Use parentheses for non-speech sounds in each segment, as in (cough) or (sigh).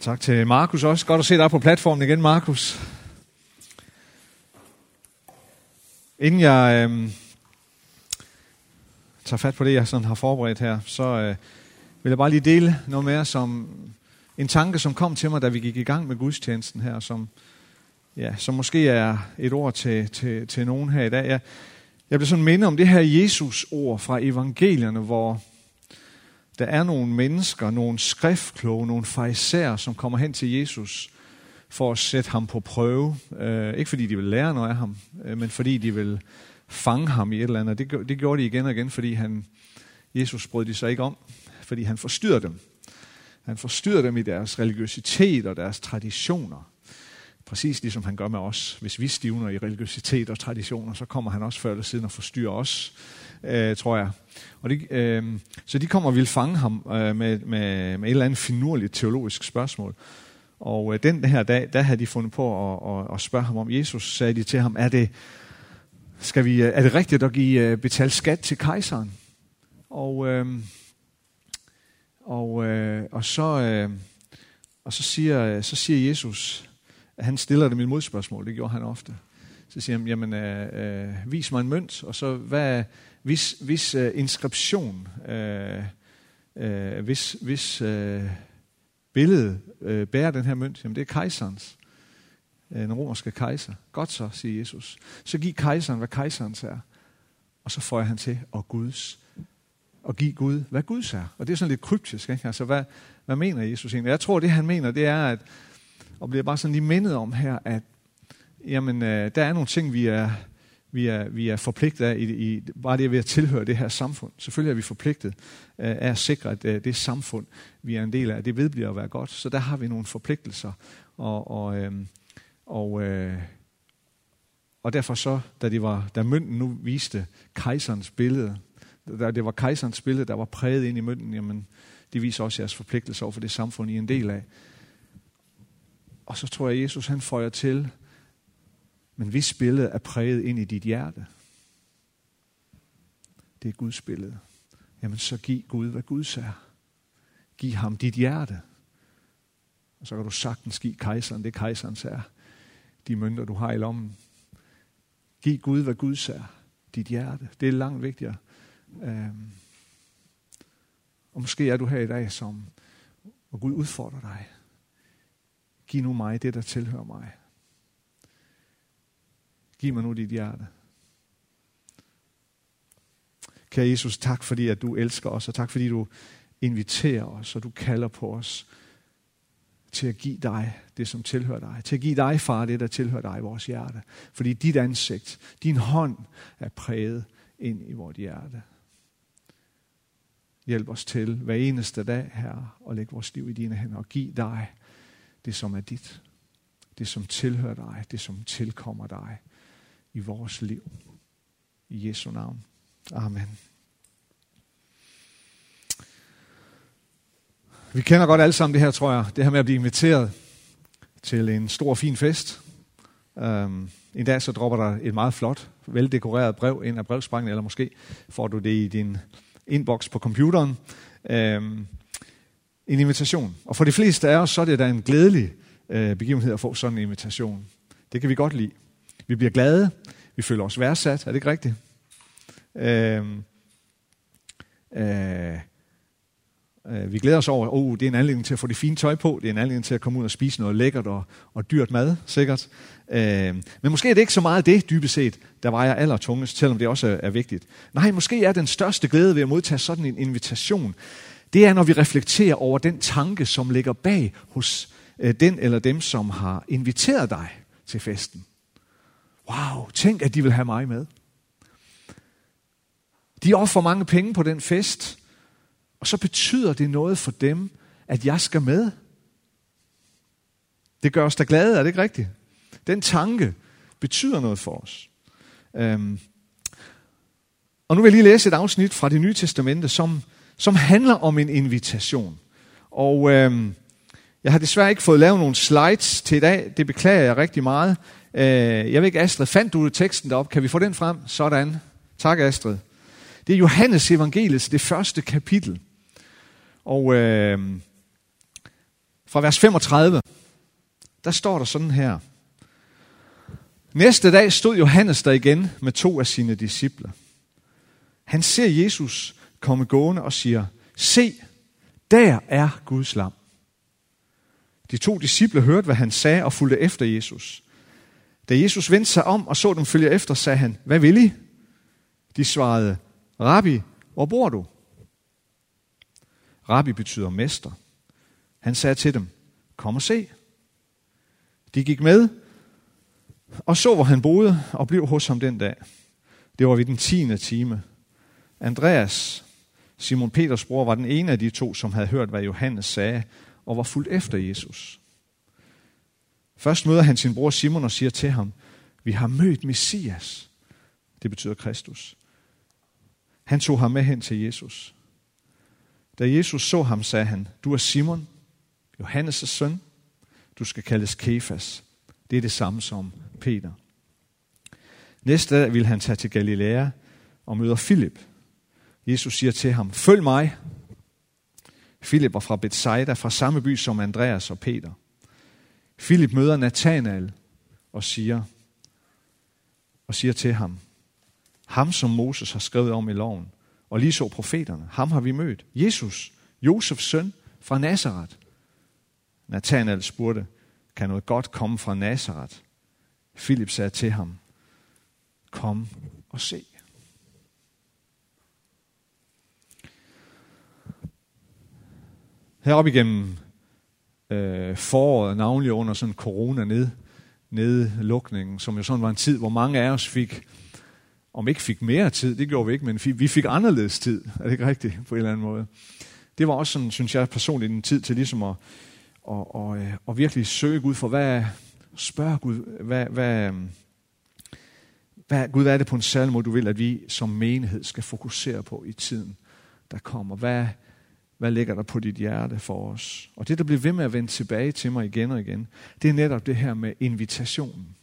Tak til Markus også. Godt at se dig på platformen igen, Markus. Inden jeg øh, tager fat på det, jeg sådan har forberedt her, så øh, vil jeg bare lige dele noget mere som en tanke, som kom til mig, da vi gik i gang med gudstjenesten her, som, ja, som måske er et ord til, til, til nogen her i dag. Jeg, jeg blev sådan mindet om det her Jesus-ord fra evangelierne, hvor der er nogle mennesker, nogle skriftkloge, nogle farisæer, som kommer hen til Jesus for at sætte ham på prøve. Øh, ikke fordi de vil lære noget af ham, øh, men fordi de vil fange ham i et eller andet. Det, det gjorde de igen og igen, fordi han, Jesus brød de sig ikke om, fordi han forstyrrede dem. Han forstyrrede dem i deres religiøsitet og deres traditioner. Præcis ligesom han gør med os. Hvis vi stivner i religiøsitet og traditioner, så kommer han også før eller siden og forstyrrer os, øh, tror jeg. Og de, øh, så de kommer og vil fange ham øh, med, med, med et eller andet finurligt teologisk spørgsmål. Og øh, den her dag, der havde de fundet på at, at, at spørge ham om Jesus. Sagde de til ham, er det, skal vi, øh, er det rigtigt at give, øh, betale skat til kejseren? Og, øh, og, øh, og, så, øh, og så, siger, så siger Jesus, at han stiller dem et modspørgsmål. Det gjorde han ofte. Så siger han, jamen, øh, øh, vis mig en mønt, og så hvad, hvis, hvis øh, inskription, øh, øh, hvis, hvis øh, billede øh, bærer den her mønt, jamen det er kejserens. Øh, den romerske kejser. Godt så, siger Jesus. Så giv kejseren, hvad kejserens er. Og så får han til, og Guds. Og giv Gud, hvad Guds er. Og det er sådan lidt kryptisk. Ikke? Altså, hvad, hvad mener Jesus egentlig? Jeg tror, det han mener, det er, at, og bliver bare sådan lige mindet om her, at jamen, øh, der er nogle ting, vi er, vi er, vi er forpligtet af, i, i, bare det ved at tilhøre det her samfund. Selvfølgelig er vi forpligtet øh, af at sikre, at øh, det samfund, vi er en del af, det vedbliver at være godt. Så der har vi nogle forpligtelser. Og, og, øh, og, øh, og derfor så, da, de var, da mønten nu viste kejserens billede, da det var kejserens billede, der var præget ind i mønten, jamen, det viser også jeres forpligtelser over for det samfund, I er en del af. Og så tror jeg, at Jesus han føjer til, men hvis billede er præget ind i dit hjerte, det er Guds billede, jamen så giv Gud, hvad Gud er. Giv ham dit hjerte. Og så kan du sagtens give kejseren det, kejserens er. De mønter, du har i lommen. Giv Gud, hvad Gud er. Dit hjerte. Det er langt vigtigere. Øhm. Og måske er du her i dag, som, hvor Gud udfordrer dig. Giv nu mig det, der tilhører mig. Giv mig nu dit hjerte. Kære Jesus, tak fordi at du elsker os, og tak fordi du inviterer os, og du kalder på os til at give dig det, som tilhører dig. Til at give dig, far, det, der tilhører dig i vores hjerte. Fordi dit ansigt, din hånd er præget ind i vores hjerte. Hjælp os til hver eneste dag, her og lægge vores liv i dine hænder og giv dig det, som er dit. Det, som tilhører dig. Det, som tilkommer dig i vores liv. I Jesu navn. Amen. Vi kender godt alle sammen det her, tror jeg. Det her med at blive inviteret til en stor, fin fest. Um, en dag så dropper der et meget flot, veldekoreret brev ind af brevsprækken, eller måske får du det i din inbox på computeren. Um, en invitation. Og for de fleste af os, så er det da en glædelig uh, begivenhed at få sådan en invitation. Det kan vi godt lide. Vi bliver glade. Vi føler os værdsat. Er det ikke rigtigt? Øh, øh, øh, vi glæder os over, at oh, det er en anledning til at få det fine tøj på. Det er en anledning til at komme ud og spise noget lækkert og, og dyrt mad, sikkert. Øh, men måske er det ikke så meget det, dybest set, der vejer allertungest, selvom det også er, er vigtigt. Nej, måske er den største glæde ved at modtage sådan en invitation, det er, når vi reflekterer over den tanke, som ligger bag hos øh, den eller dem, som har inviteret dig til festen. Wow, tænk, at de vil have mig med. De offer mange penge på den fest, og så betyder det noget for dem, at jeg skal med. Det gør os da glade, er det ikke rigtigt? Den tanke betyder noget for os. Øhm. Og nu vil jeg lige læse et afsnit fra det nye testamente, som, som handler om en invitation. Og øhm, jeg har desværre ikke fået lavet nogle slides til i dag. Det beklager jeg rigtig meget. Øh, jeg ved ikke, Astrid, fandt du teksten derop? Kan vi få den frem? Sådan. Tak, Astrid. Det er Johannes evangeliet, det første kapitel. Og øh, fra vers 35, der står der sådan her. Næste dag stod Johannes der igen med to af sine disciple. Han ser Jesus komme gående og siger, se, der er Guds lam. De to disciple hørte, hvad han sagde og fulgte efter Jesus. Da Jesus vendte sig om og så dem følge efter, sagde han, hvad vil I? De svarede, Rabbi, hvor bor du? Rabbi betyder mester. Han sagde til dem, kom og se. De gik med og så, hvor han boede, og blev hos ham den dag. Det var ved den tiende time. Andreas, Simon Peters bror, var den ene af de to, som havde hørt, hvad Johannes sagde, og var fuldt efter Jesus. Først møder han sin bror Simon og siger til ham, vi har mødt Messias. Det betyder Kristus. Han tog ham med hen til Jesus. Da Jesus så ham, sagde han, du er Simon, Johannes' søn. Du skal kaldes Kefas. Det er det samme som Peter. Næste dag vil han tage til Galilea og møder Filip. Jesus siger til ham, følg mig. Filip var fra Bethsaida, fra samme by som Andreas og Peter. Philip møder Nathanael og siger, og siger til ham, ham som Moses har skrevet om i loven, og lige så profeterne, ham har vi mødt. Jesus, Josefs søn fra Nazareth. Nathanael spurgte, kan noget godt komme fra Nazareth? Philip sagde til ham, kom og se. Heroppe igennem øh, foråret, navnlig under sådan corona ned, nedlukningen, som jo sådan var en tid, hvor mange af os fik, om ikke fik mere tid, det gjorde vi ikke, men vi fik anderledes tid, er det ikke rigtigt, på en eller anden måde. Det var også sådan, synes jeg personligt, en tid til ligesom at, og, og, og virkelig søge Gud for, hvad, spørge Gud, hvad, hvad, øh, hvad, Gud, hvad er det på en særlig måde, du vil, at vi som menighed skal fokusere på i tiden, der kommer? Hvad, hvad ligger der på dit hjerte for os? Og det, der bliver ved med at vende tilbage til mig igen og igen, det er netop det her med invitationen.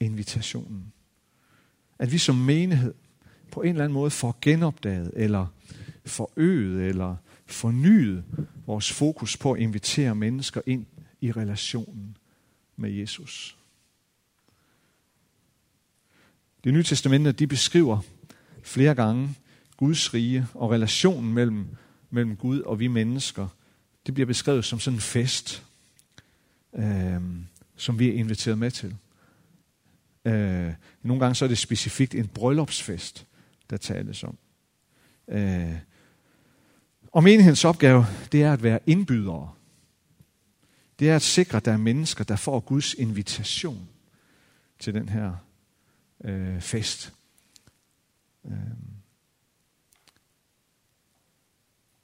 Invitationen. At vi som menighed på en eller anden måde får genopdaget, eller forøget, eller fornyet vores fokus på at invitere mennesker ind i relationen med Jesus. Det nye testamente, de beskriver flere gange Guds rige og relationen mellem, mellem Gud og vi mennesker. Det bliver beskrevet som sådan en fest, øh, som vi er inviteret med til. Øh, nogle gange så er det specifikt en bryllupsfest, der tales om. Øh, og menighedens opgave, det er at være indbydere. Det er at sikre, at der er mennesker, der får Guds invitation til den her øh, fest. Øh.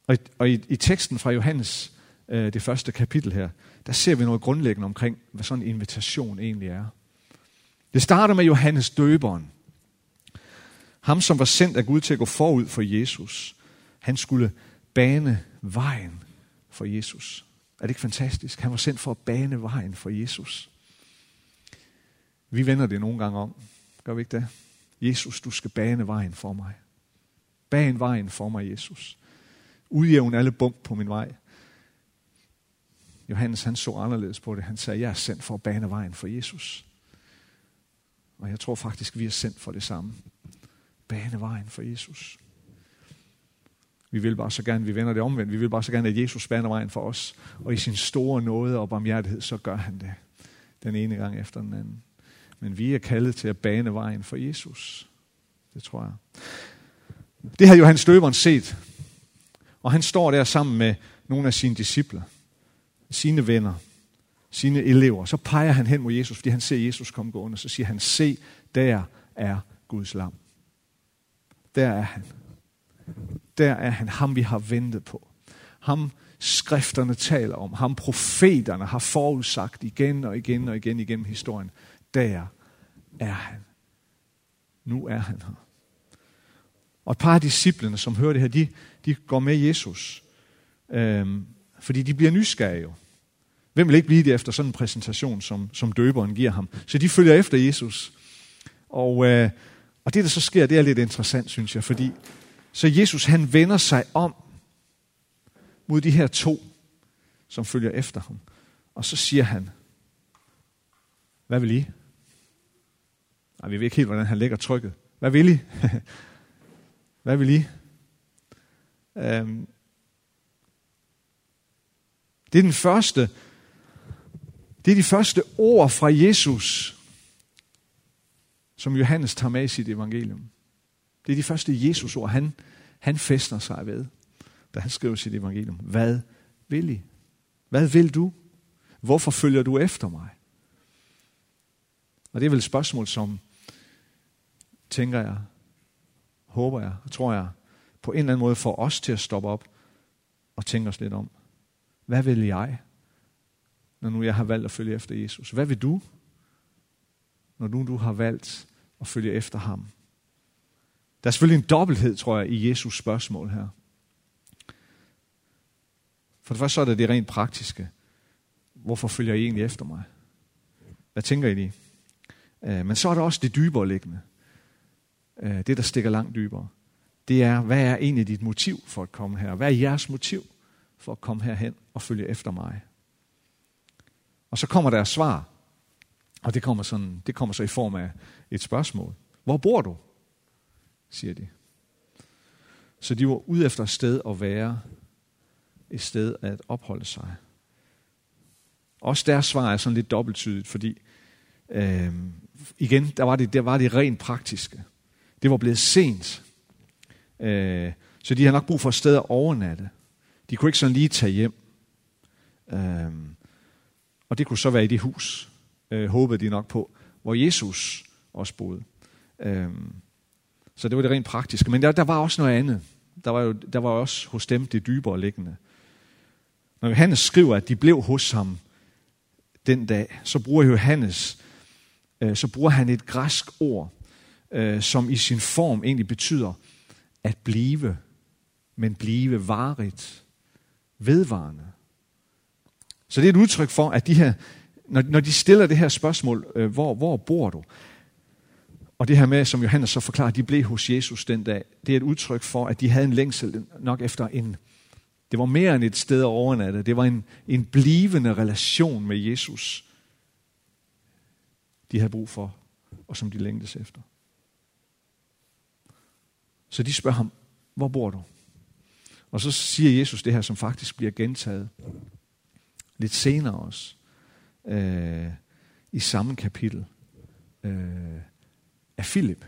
Og, i, og i, i teksten fra Johannes, øh, det første kapitel her, der ser vi noget grundlæggende omkring, hvad sådan en invitation egentlig er. Det starter med Johannes døberen. Ham, som var sendt af Gud til at gå forud for Jesus. Han skulle bane vejen for Jesus. Er det ikke fantastisk? Han var sendt for at bane vejen for Jesus. Vi vender det nogle gange om. Gør vi ikke det? Jesus, du skal bane vejen for mig. Bane vejen for mig, Jesus udjævne alle bump på min vej. Johannes han så anderledes på det. Han sagde, jeg er sendt for at bane vejen for Jesus. Og jeg tror faktisk, vi er sendt for det samme. Bane vejen for Jesus. Vi vil bare så gerne, vi vender det omvendt, vi vil bare så gerne, at Jesus baner vejen for os. Og i sin store nåde og barmhjertighed, så gør han det. Den ene gang efter den anden. Men vi er kaldet til at bane vejen for Jesus. Det tror jeg. Det har Johannes Døberen set. Og han står der sammen med nogle af sine disciple, sine venner, sine elever. Så peger han hen mod Jesus, fordi han ser Jesus komme gående. Så siger han, se, der er Guds lam. Der er han. Der er han, ham vi har ventet på. Ham skrifterne taler om, ham profeterne har forudsagt igen og igen og igen igennem historien. Der er han. Nu er han her. Og et par af disciplene, som hører det her, de, de går med Jesus. Øhm, fordi de bliver nysgerrige jo. Hvem vil ikke blive det efter sådan en præsentation, som, som døberen giver ham? Så de følger efter Jesus. Og, øh, og det, der så sker, det er lidt interessant, synes jeg, fordi så Jesus han vender sig om mod de her to som følger efter ham. Og så siger han, hvad vil I? Nej, vi ved ikke helt, hvordan han lægger trykket. Hvad vil I? (laughs) hvad vil I? Øhm, det er den første, det er de første ord fra Jesus, som Johannes tager med i sit evangelium. Det er de første Jesus-ord, han, han fester sig ved, da han skriver sit evangelium. Hvad vil I? Hvad vil du? Hvorfor følger du efter mig? Og det er vel et spørgsmål, som, tænker jeg, håber jeg, tror jeg, på en eller anden måde får os til at stoppe op og tænke os lidt om. Hvad vil jeg, når nu jeg har valgt at følge efter Jesus? Hvad vil du, når nu du har valgt at følge efter ham? Der er selvfølgelig en dobbelthed, tror jeg, i Jesus spørgsmål her. For det første så er det det rent praktiske. Hvorfor følger I egentlig efter mig? Hvad tænker I lige? Øh, men så er der også det dybere liggende. Øh, det, der stikker langt dybere. Det er, hvad er egentlig dit motiv for at komme her? Hvad er jeres motiv for at komme herhen og følge efter mig? Og så kommer der svar. Og det kommer, sådan, det kommer så i form af et spørgsmål. Hvor bor du? siger de. Så de var ude efter et sted at være, et sted at opholde sig. Også deres svar er sådan lidt dobbelttydigt, fordi øh, igen, der var, det, der var det rent praktiske. Det var blevet sent. Øh, så de havde nok brug for et sted at overnatte. De kunne ikke sådan lige tage hjem. Øh, og det kunne så være i det hus, øh, håbede de nok på, hvor Jesus også boede. Øh, så det var det rent praktiske. Men der, der var også noget andet. Der var, jo, der var også hos dem det dybere liggende. Når Johannes skriver, at de blev hos ham den dag, så bruger Johannes, øh, så bruger han et græsk ord, øh, som i sin form egentlig betyder at blive, men blive varigt, vedvarende. Så det er et udtryk for, at de her, når, når de stiller det her spørgsmål, øh, hvor, hvor bor du? Og det her med, som Johannes så forklarer, de blev hos Jesus den dag, det er et udtryk for, at de havde en længsel nok efter en, det var mere end et sted at overnatte, det var en, en blivende relation med Jesus, de havde brug for, og som de længtes efter. Så de spørger ham, hvor bor du? Og så siger Jesus det her, som faktisk bliver gentaget lidt senere også, øh, i samme kapitel. Øh, af Philip.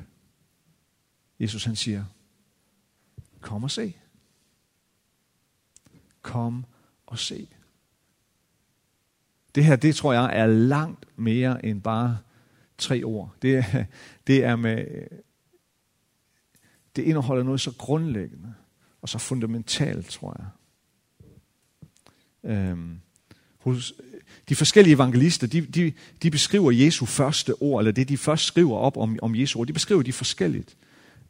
Jesus han siger, kom og se. Kom og se. Det her, det tror jeg er langt mere end bare tre ord. Det (laughs) det er med, det indeholder noget så grundlæggende og så fundamentalt, tror jeg. Øhm, hos, de forskellige evangelister, de, de, de beskriver Jesu første ord, eller det de først skriver op om, om Jesu ord, de beskriver de forskelligt.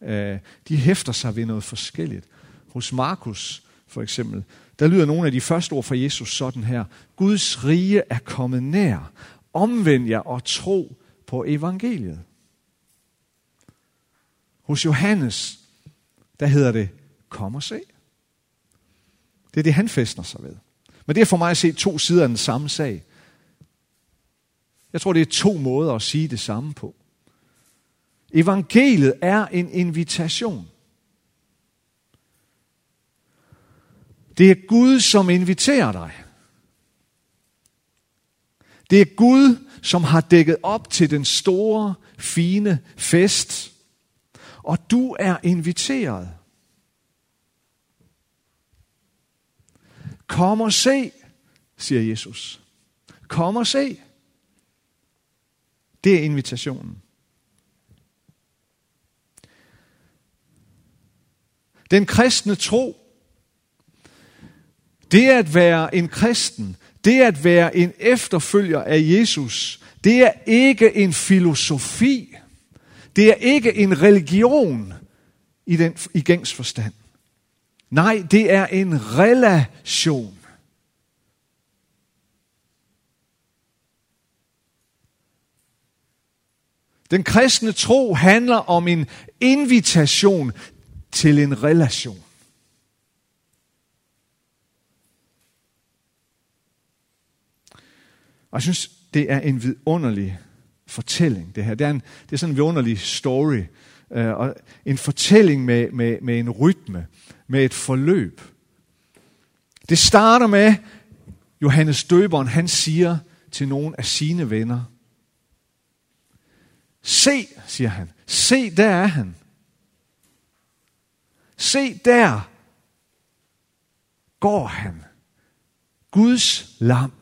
Øh, de hæfter sig ved noget forskelligt. Hos Markus for eksempel, der lyder nogle af de første ord fra Jesus sådan her. Guds rige er kommet nær. Omvend jer og tro på evangeliet. Hos Johannes, der hedder det, kom og se. Det er det, han fæstner sig ved. Men det er for mig at se to sider af den samme sag. Jeg tror, det er to måder at sige det samme på. Evangeliet er en invitation. Det er Gud, som inviterer dig. Det er Gud, som har dækket op til den store, fine fest. Og du er inviteret. Kom og se, siger Jesus. Kom og se. Det er invitationen. Den kristne tro, det at være en kristen, det at være en efterfølger af Jesus, det er ikke en filosofi. Det er ikke en religion i, den, i gængs forstand. Nej, det er en relation. Den kristne tro handler om en invitation til en relation. Og jeg synes, det er en vidunderlig fortælling, det her. Det er, en, det er sådan en vidunderlig story. Øh, og en fortælling med, med, med en rytme, med et forløb. Det starter med, Johannes Døberen, han siger til nogle af sine venner, Se, siger han, se, der er han. Se, der går han. Guds lam.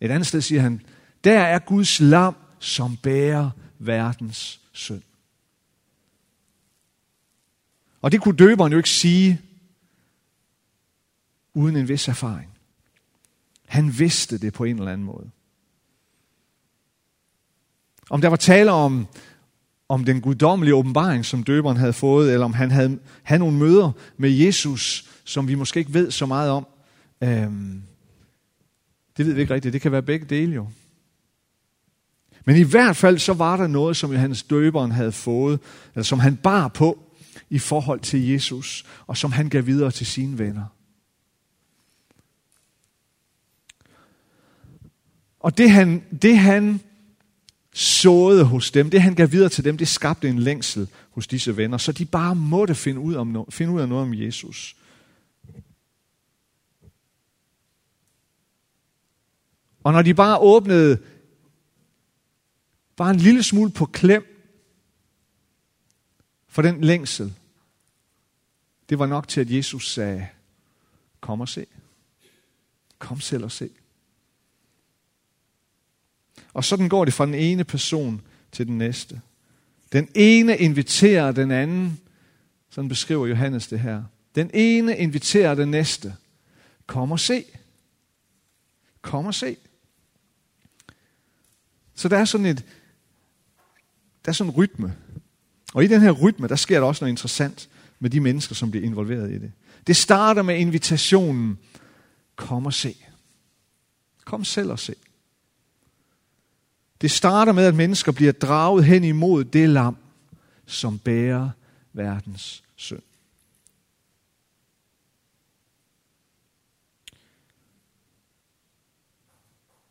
Et andet sted siger han, der er Guds lam, som bærer verdens synd. Og det kunne døberen jo ikke sige uden en vis erfaring. Han vidste det på en eller anden måde. Om der var tale om, om den guddommelige åbenbaring, som døberen havde fået, eller om han havde, havde nogle møder med Jesus, som vi måske ikke ved så meget om. Øhm, det ved vi ikke rigtigt. Det kan være begge dele jo. Men i hvert fald så var der noget, som Johannes døberen havde fået, eller som han bar på i forhold til Jesus, og som han gav videre til sine venner. Og det han, det han såede hos dem, det han gav videre til dem, det skabte en længsel hos disse venner, så de bare måtte finde ud, om no- finde ud af noget om Jesus. Og når de bare åbnede var en lille smule på klem for den længsel, det var nok til, at Jesus sagde, kom og se. Kom selv og se. Og sådan går det fra den ene person til den næste. Den ene inviterer den anden, sådan beskriver Johannes det her. Den ene inviterer den næste. Kom og se. Kom og se. Så der er sådan et, der er sådan en rytme. Og i den her rytme, der sker der også noget interessant med de mennesker, som bliver involveret i det. Det starter med invitationen, kom og se. Kom selv og se. Det starter med, at mennesker bliver draget hen imod det lam, som bærer verdens synd.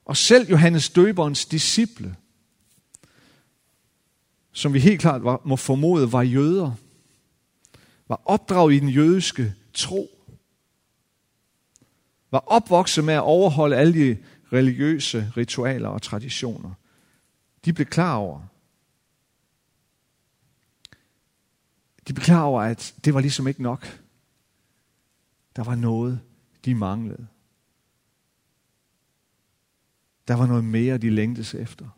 Og selv Johannes Døberens disciple, som vi helt klart var, må formode var jøder, var opdraget i den jødiske tro, var opvokset med at overholde alle de religiøse ritualer og traditioner. De blev klar over, de blev klar over, at det var ligesom ikke nok. Der var noget, de manglede. Der var noget mere, de længtes efter.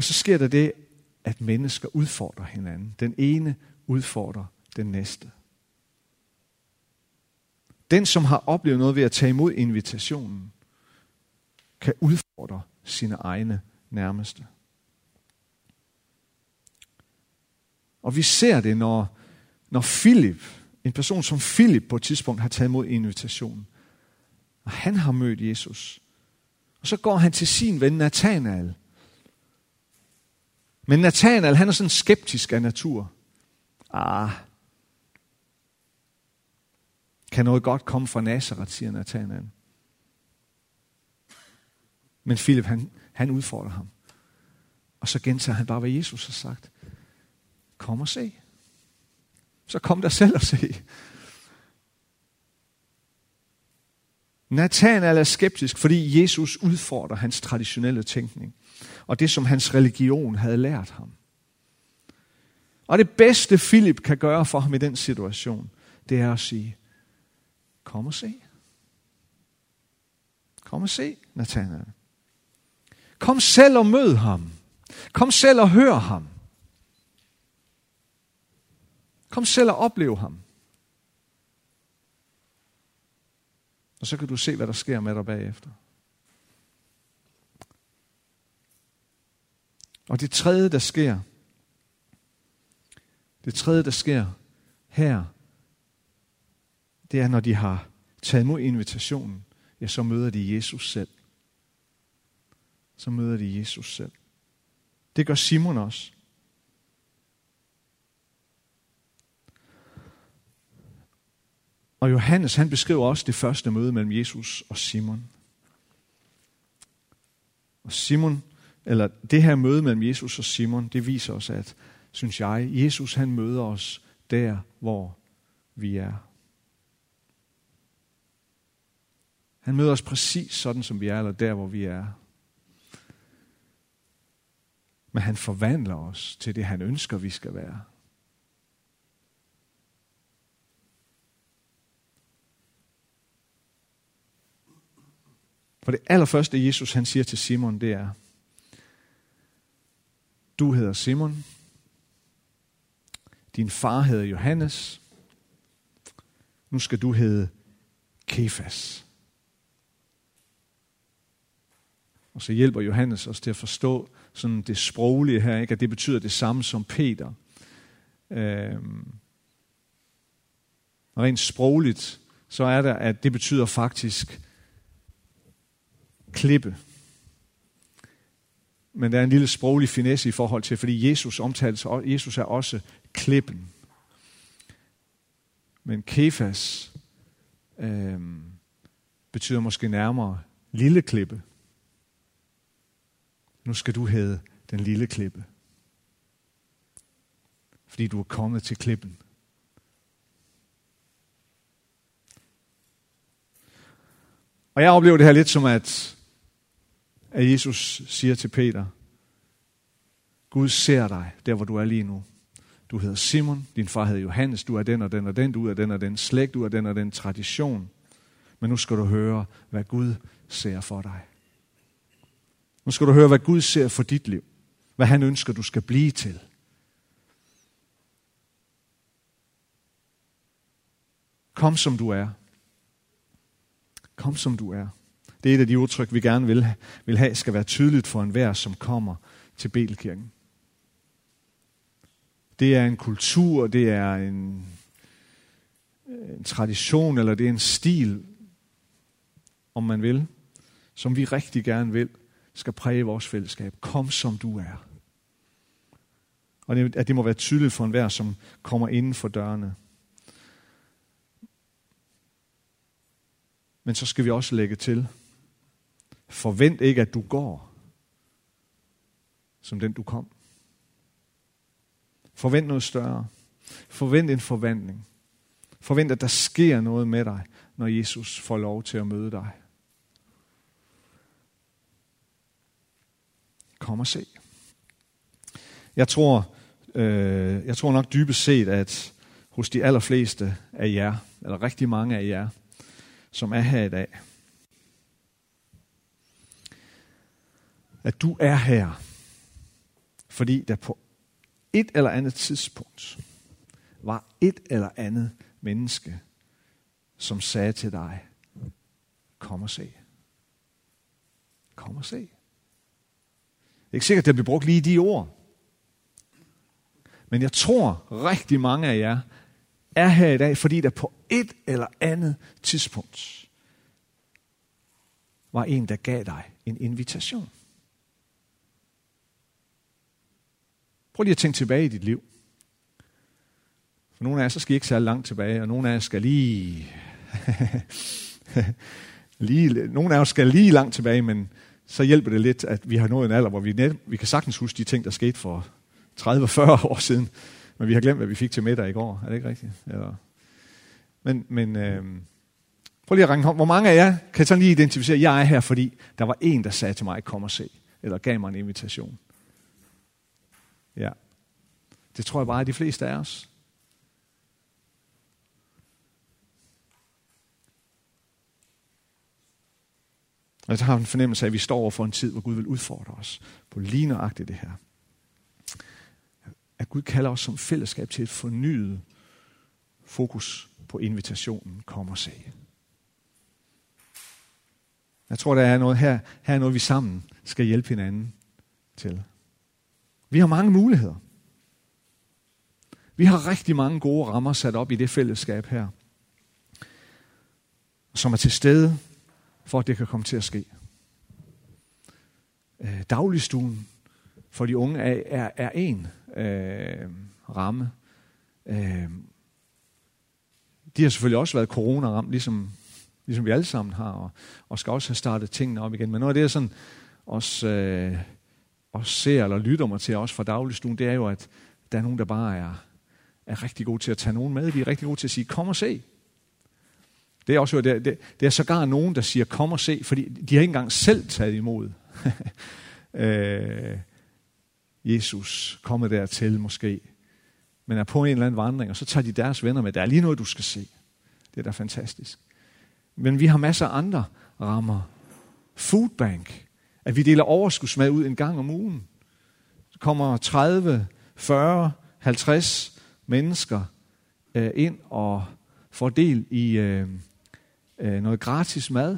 Og så sker der det, at mennesker udfordrer hinanden. Den ene udfordrer den næste. Den, som har oplevet noget ved at tage imod invitationen, kan udfordre sine egne nærmeste. Og vi ser det, når, når Philip, en person som Philip på et tidspunkt har taget imod invitationen, og han har mødt Jesus. Og så går han til sin ven Nathanael. Men Nathanael, han er sådan skeptisk af natur. Ah, kan noget godt komme fra Nazareth, siger Nathanael. Men Philip, han, han udfordrer ham. Og så gentager han bare, hvad Jesus har sagt. Kom og se. Så kom der selv og se. Nathanael er skeptisk, fordi Jesus udfordrer hans traditionelle tænkning. Og det, som hans religion havde lært ham. Og det bedste Philip kan gøre for ham i den situation, det er at sige, Kom og se. Kom og se, Nathanael. Kom selv og mød ham. Kom selv og hør ham. Kom selv og oplev ham. Og så kan du se, hvad der sker med dig bagefter. Og det tredje, der sker, det tredje, der sker her, det er, når de har taget imod invitationen, ja, så møder de Jesus selv. Så møder de Jesus selv. Det gør Simon også. Og Johannes, han beskriver også det første møde mellem Jesus og Simon. Og Simon, eller det her møde mellem Jesus og Simon, det viser os, at, synes jeg, Jesus han møder os der, hvor vi er. Han møder os præcis sådan, som vi er, eller der, hvor vi er. Men han forvandler os til det, han ønsker, vi skal være. For det allerførste, Jesus han siger til Simon, det er, du hedder Simon, din far hedder Johannes, nu skal du hedde Kefas. Og så hjælper Johannes os til at forstå sådan det sproglige her, ikke? at det betyder det samme som Peter. Øhm, rent sprogligt, så er der, at det betyder faktisk klippe. Men der er en lille sproglig finesse i forhold til, fordi Jesus omtales, Jesus er også klippen. Men Kefas øh, betyder måske nærmere lille klippe. Nu skal du hedde den lille klippe. Fordi du er kommet til klippen. Og jeg oplever det her lidt som, at, at Jesus siger til Peter, Gud ser dig, der hvor du er lige nu. Du hedder Simon, din far hedder Johannes, du er den og den og den, du er den og den slægt, du er den og den tradition. Men nu skal du høre, hvad Gud ser for dig. Nu skal du høre, hvad Gud ser for dit liv. Hvad han ønsker, du skal blive til. Kom som du er. Kom som du er. Det er et af de udtryk, vi gerne vil, vil have, skal være tydeligt for enhver, som kommer til Belkirken. Det er en kultur, det er en, en tradition, eller det er en stil, om man vil, som vi rigtig gerne vil, skal præge vores fællesskab. Kom som du er. Og det, at det må være tydeligt for enhver, som kommer inden for dørene. Men så skal vi også lægge til, forvent ikke, at du går, som den du kom. Forvent noget større. Forvent en forvandling. Forvent, at der sker noget med dig, når Jesus får lov til at møde dig. Kom og se. Jeg tror, øh, jeg tror nok dybest set, at hos de allerfleste af jer, eller rigtig mange af jer, som er her i dag, at du er her, fordi der på et eller andet tidspunkt var et eller andet menneske, som sagde til dig, kom og se. Kom og se. Det er ikke sikkert, at det bliver brugt lige de ord. Men jeg tror, rigtig mange af jer er her i dag, fordi der på et eller andet tidspunkt var en, der gav dig en invitation. Prøv lige at tænke tilbage i dit liv. For nogle af jer, så skal I ikke særlig langt tilbage, og nogle af jer skal lige... (laughs) lige nogle af os skal lige langt tilbage, men så hjælper det lidt, at vi har nået en alder, hvor vi, net, vi kan sagtens huske de ting, der skete for 30-40 år siden. Men vi har glemt, hvad vi fik til middag i går. Er det ikke rigtigt? Eller... Men, men øh... prøv lige at ringe Hvor mange af jer kan sådan lige identificere, at jeg er her, fordi der var en, der sagde til mig, kom og se. Eller gav mig en invitation. Ja. Det tror jeg bare, at de fleste af os. Og jeg har en fornemmelse af, at vi står over for en tid, hvor Gud vil udfordre os på lige nøjagtigt det her. At Gud kalder os som fællesskab til et fornyet fokus på invitationen. Kom og se. Jeg tror, der er noget her, her er noget, vi sammen skal hjælpe hinanden til. Vi har mange muligheder. Vi har rigtig mange gode rammer sat op i det fællesskab her, som er til stede, for at det kan komme til at ske. Øh, dagligstuen for de unge er, er, er en øh, ramme. Øh, de har selvfølgelig også været corona-ramt, ligesom, ligesom vi alle sammen har, og, og skal også have startet tingene op igen. Men noget af det, jeg sådan også, øh, og ser eller lytter mig til, også fra dagligstuen, det er jo, at der er nogen, der bare er, er rigtig gode til at tage nogen med. De er rigtig gode til at sige, kom og se. Det er også det, det, det er sågar nogen, der siger, kom og se, fordi de har ikke engang selv taget imod. (laughs) øh, Jesus kommet dertil måske, men er på en eller anden vandring, og så tager de deres venner med. Der er lige noget, du skal se. Det er da fantastisk. Men vi har masser af andre rammer. Foodbank. At vi deler overskudsmad ud en gang om ugen. Så kommer 30, 40, 50 mennesker øh, ind og får del i øh, øh, noget gratis mad.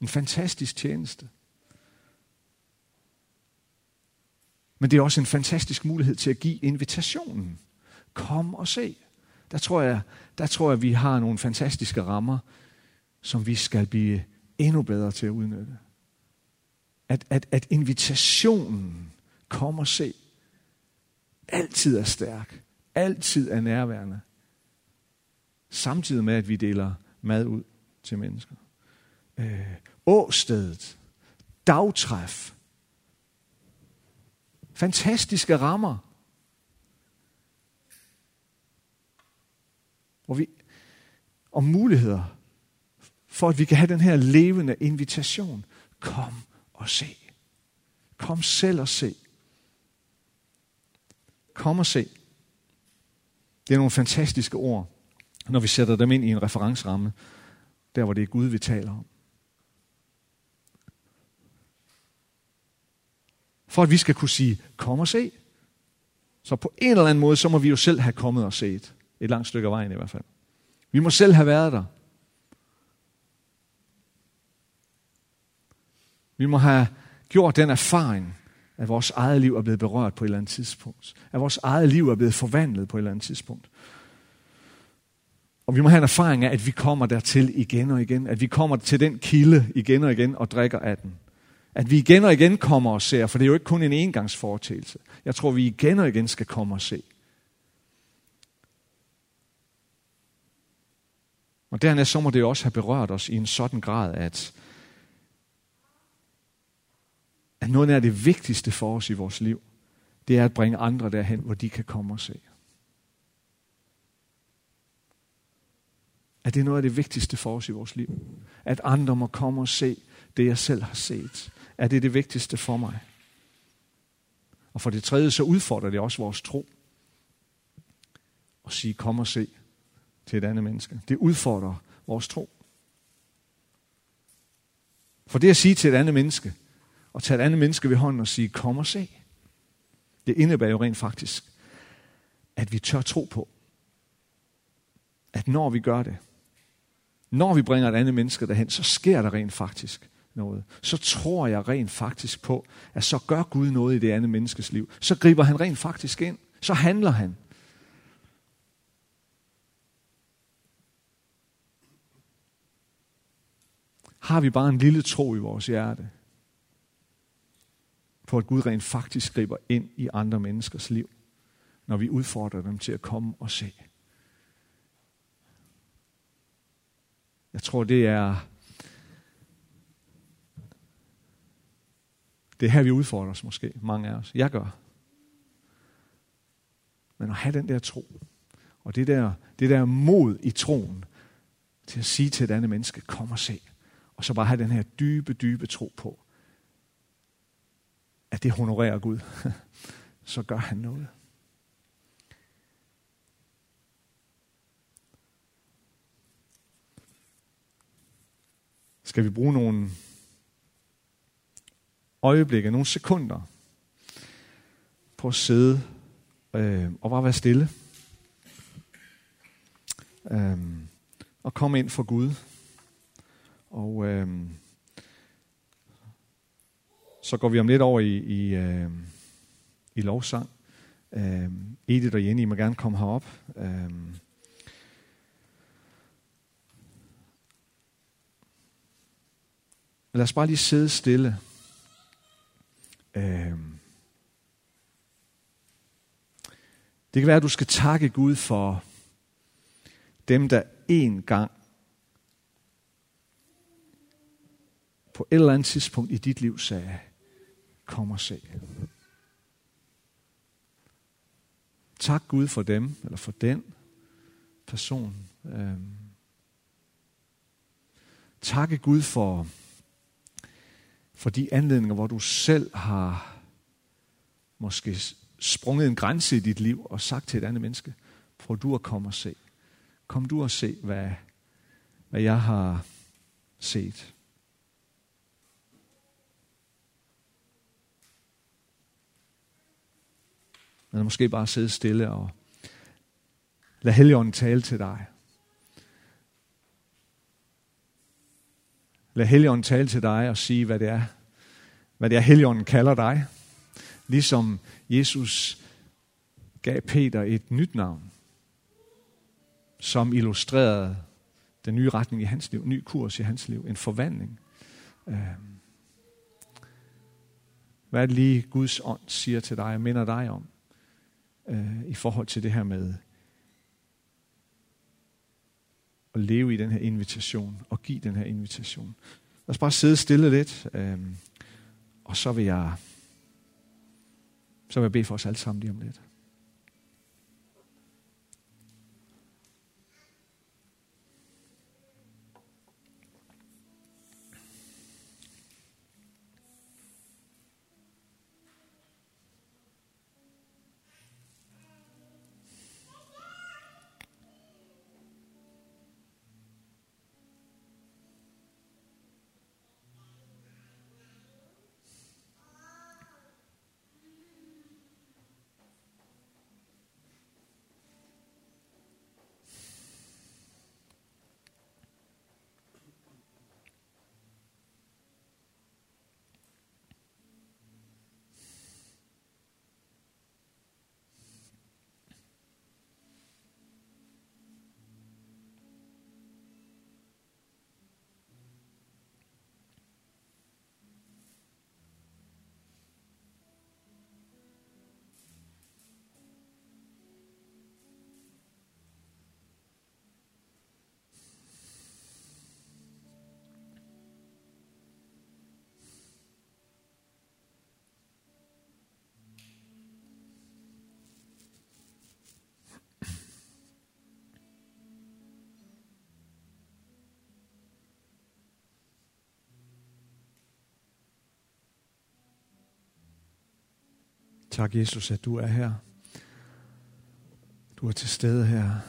En fantastisk tjeneste. Men det er også en fantastisk mulighed til at give invitationen. Kom og se. Der tror jeg, der tror jeg vi har nogle fantastiske rammer, som vi skal blive endnu bedre til at udnytte. At, at, at invitationen, kom og se, altid er stærk, altid er nærværende, samtidig med, at vi deler mad ud til mennesker. Øh, åstedet, dagtræf, fantastiske rammer, hvor vi, og muligheder for, at vi kan have den her levende invitation. Kom og se. Kom selv og se. Kom og se. Det er nogle fantastiske ord, når vi sætter dem ind i en referenceramme, der hvor det er Gud, vi taler om. For at vi skal kunne sige, kom og se. Så på en eller anden måde, så må vi jo selv have kommet og set. Et langt stykke af vejen i hvert fald. Vi må selv have været der. Vi må have gjort den erfaring, at vores eget liv er blevet berørt på et eller andet tidspunkt. At vores eget liv er blevet forvandlet på et eller andet tidspunkt. Og vi må have en erfaring af, at vi kommer dertil igen og igen. At vi kommer til den kilde igen og igen og drikker af den. At vi igen og igen kommer og ser, for det er jo ikke kun en engangsforetagelse. Jeg tror, vi igen og igen skal komme og se. Og dernæst så må det også have berørt os i en sådan grad, at, at noget af det vigtigste for os i vores liv, det er at bringe andre derhen, hvor de kan komme og se. At det er noget af det vigtigste for os i vores liv. At andre må komme og se det, jeg selv har set. At det er det vigtigste for mig. Og for det tredje, så udfordrer det også vores tro. At sige, kom og se til et andet menneske. Det udfordrer vores tro. For det at sige til et andet menneske, og tage et andet menneske ved hånden og sige, kom og se, det indebærer jo rent faktisk, at vi tør tro på, at når vi gør det, når vi bringer et andet menneske derhen, så sker der rent faktisk noget. Så tror jeg rent faktisk på, at så gør Gud noget i det andet menneskes liv. Så griber han rent faktisk ind. Så handler han. Har vi bare en lille tro i vores hjerte, på at Gud rent faktisk griber ind i andre menneskers liv, når vi udfordrer dem til at komme og se. Jeg tror, det er det er her, vi udfordrer os måske, mange af os. Jeg gør. Men at have den der tro, og det der, det der mod i troen, til at sige til et andet menneske, kom og se. Og så bare have den her dybe, dybe tro på, at det honorerer Gud. (laughs) så gør han noget. Skal vi bruge nogle øjeblikke, nogle sekunder på at sidde øh, og bare være stille. Øh, og komme ind for Gud. Og øh, så går vi om lidt over i, i, øh, i lovsang. Øh, Edith og Jenny, I må gerne komme herop. Øh, lad os bare lige sidde stille. Øh, det kan være, at du skal takke Gud for dem, der en gang på et eller andet tidspunkt i dit liv sagde, kom og se. Tak Gud for dem, eller for den person. Øhm. Takke Gud for, for de anledninger, hvor du selv har måske sprunget en grænse i dit liv og sagt til et andet menneske, prøv du at komme og se. Kom du og se, hvad, hvad jeg har set. Men måske bare sidde stille og lad Helligånden tale til dig. Lad Helligånden tale til dig og sige, hvad det er, hvad det er, Helligånden kalder dig. Ligesom Jesus gav Peter et nyt navn, som illustrerede den nye retning i hans liv, en ny kurs i hans liv, en forvandling. Øhm. Hvad er det lige Guds ånd siger til dig og minder dig om øh, i forhold til det her med at leve i den her invitation og give den her invitation. Lad os bare sidde stille lidt, øh, og så vil jeg så vil jeg bede for os alle sammen lige om lidt. Tak, Jesus, at du er her. Du er til stede her.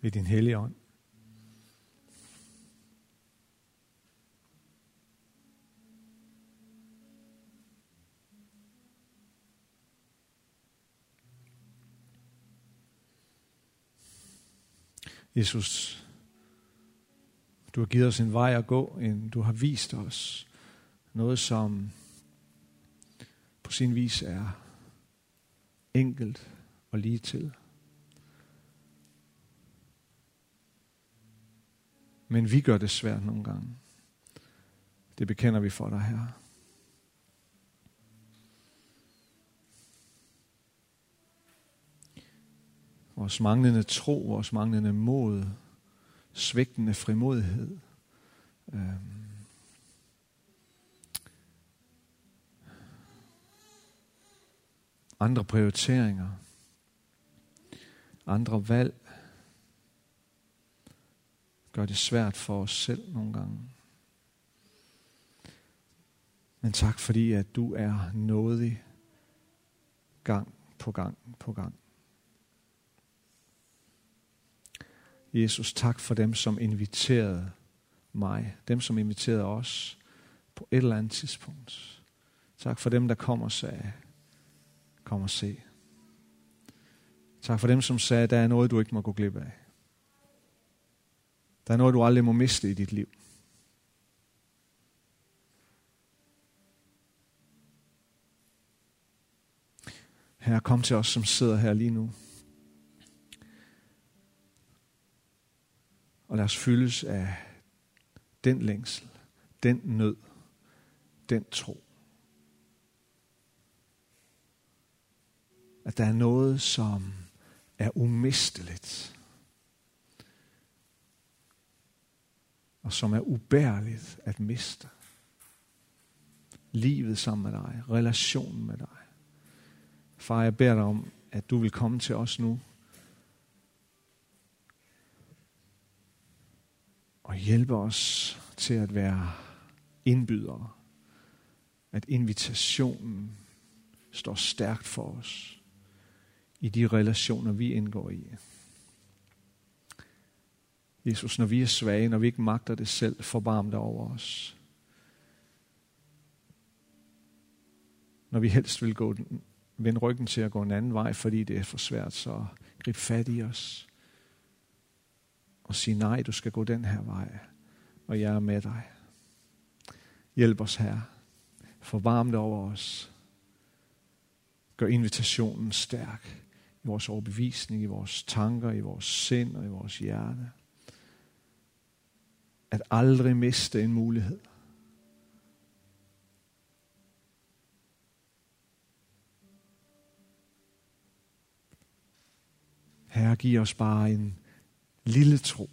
Ved din hellige ånd. Jesus, du har givet os en vej at gå, en, du har vist os noget, som på sin vis er enkelt og lige til. Men vi gør det svært nogle gange. Det bekender vi for dig her. Vores manglende tro, vores manglende mod, svigtende frimodighed. Øhm. Andre prioriteringer. Andre valg. Gør det svært for os selv nogle gange. Men tak fordi, at du er nådig gang på gang på gang. Jesus, tak for dem, som inviterede mig. Dem, som inviterede os på et eller andet tidspunkt. Tak for dem, der kom og sagde, kom og se. Tak for dem, som sagde, der er noget, du ikke må gå glip af. Der er noget, du aldrig må miste i dit liv. Herre, kom til os, som sidder her lige nu. Og lad os fyldes af den længsel, den nød, den tro. At der er noget, som er umisteligt. Og som er ubærligt at miste. Livet sammen med dig. Relationen med dig. Far, jeg beder dig om, at du vil komme til os nu. Og hjælpe os til at være indbydere. At invitationen står stærkt for os i de relationer, vi indgår i. Jesus, når vi er svage, når vi ikke magter det selv, forbarm dig over os. Når vi helst vil gå den, vende ryggen til at gå en anden vej, fordi det er for svært, så grib fat i os og sige nej, du skal gå den her vej, og jeg er med dig. Hjælp os her. Forvarm det over os. Gør invitationen stærk i vores overbevisning, i vores tanker, i vores sind og i vores hjerte. At aldrig miste en mulighed. Herre, giv os bare en lille tro.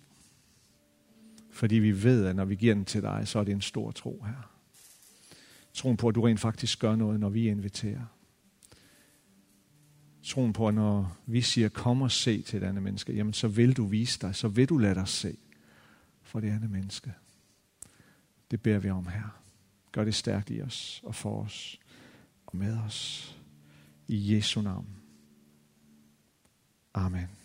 Fordi vi ved, at når vi giver den til dig, så er det en stor tro her. Troen på, at du rent faktisk gør noget, når vi inviterer. Troen på, at når vi siger, kom og se til et andet menneske, jamen så vil du vise dig, så vil du lade dig se for det andet menneske. Det beder vi om her. Gør det stærkt i os og for os og med os. I Jesu navn. Amen.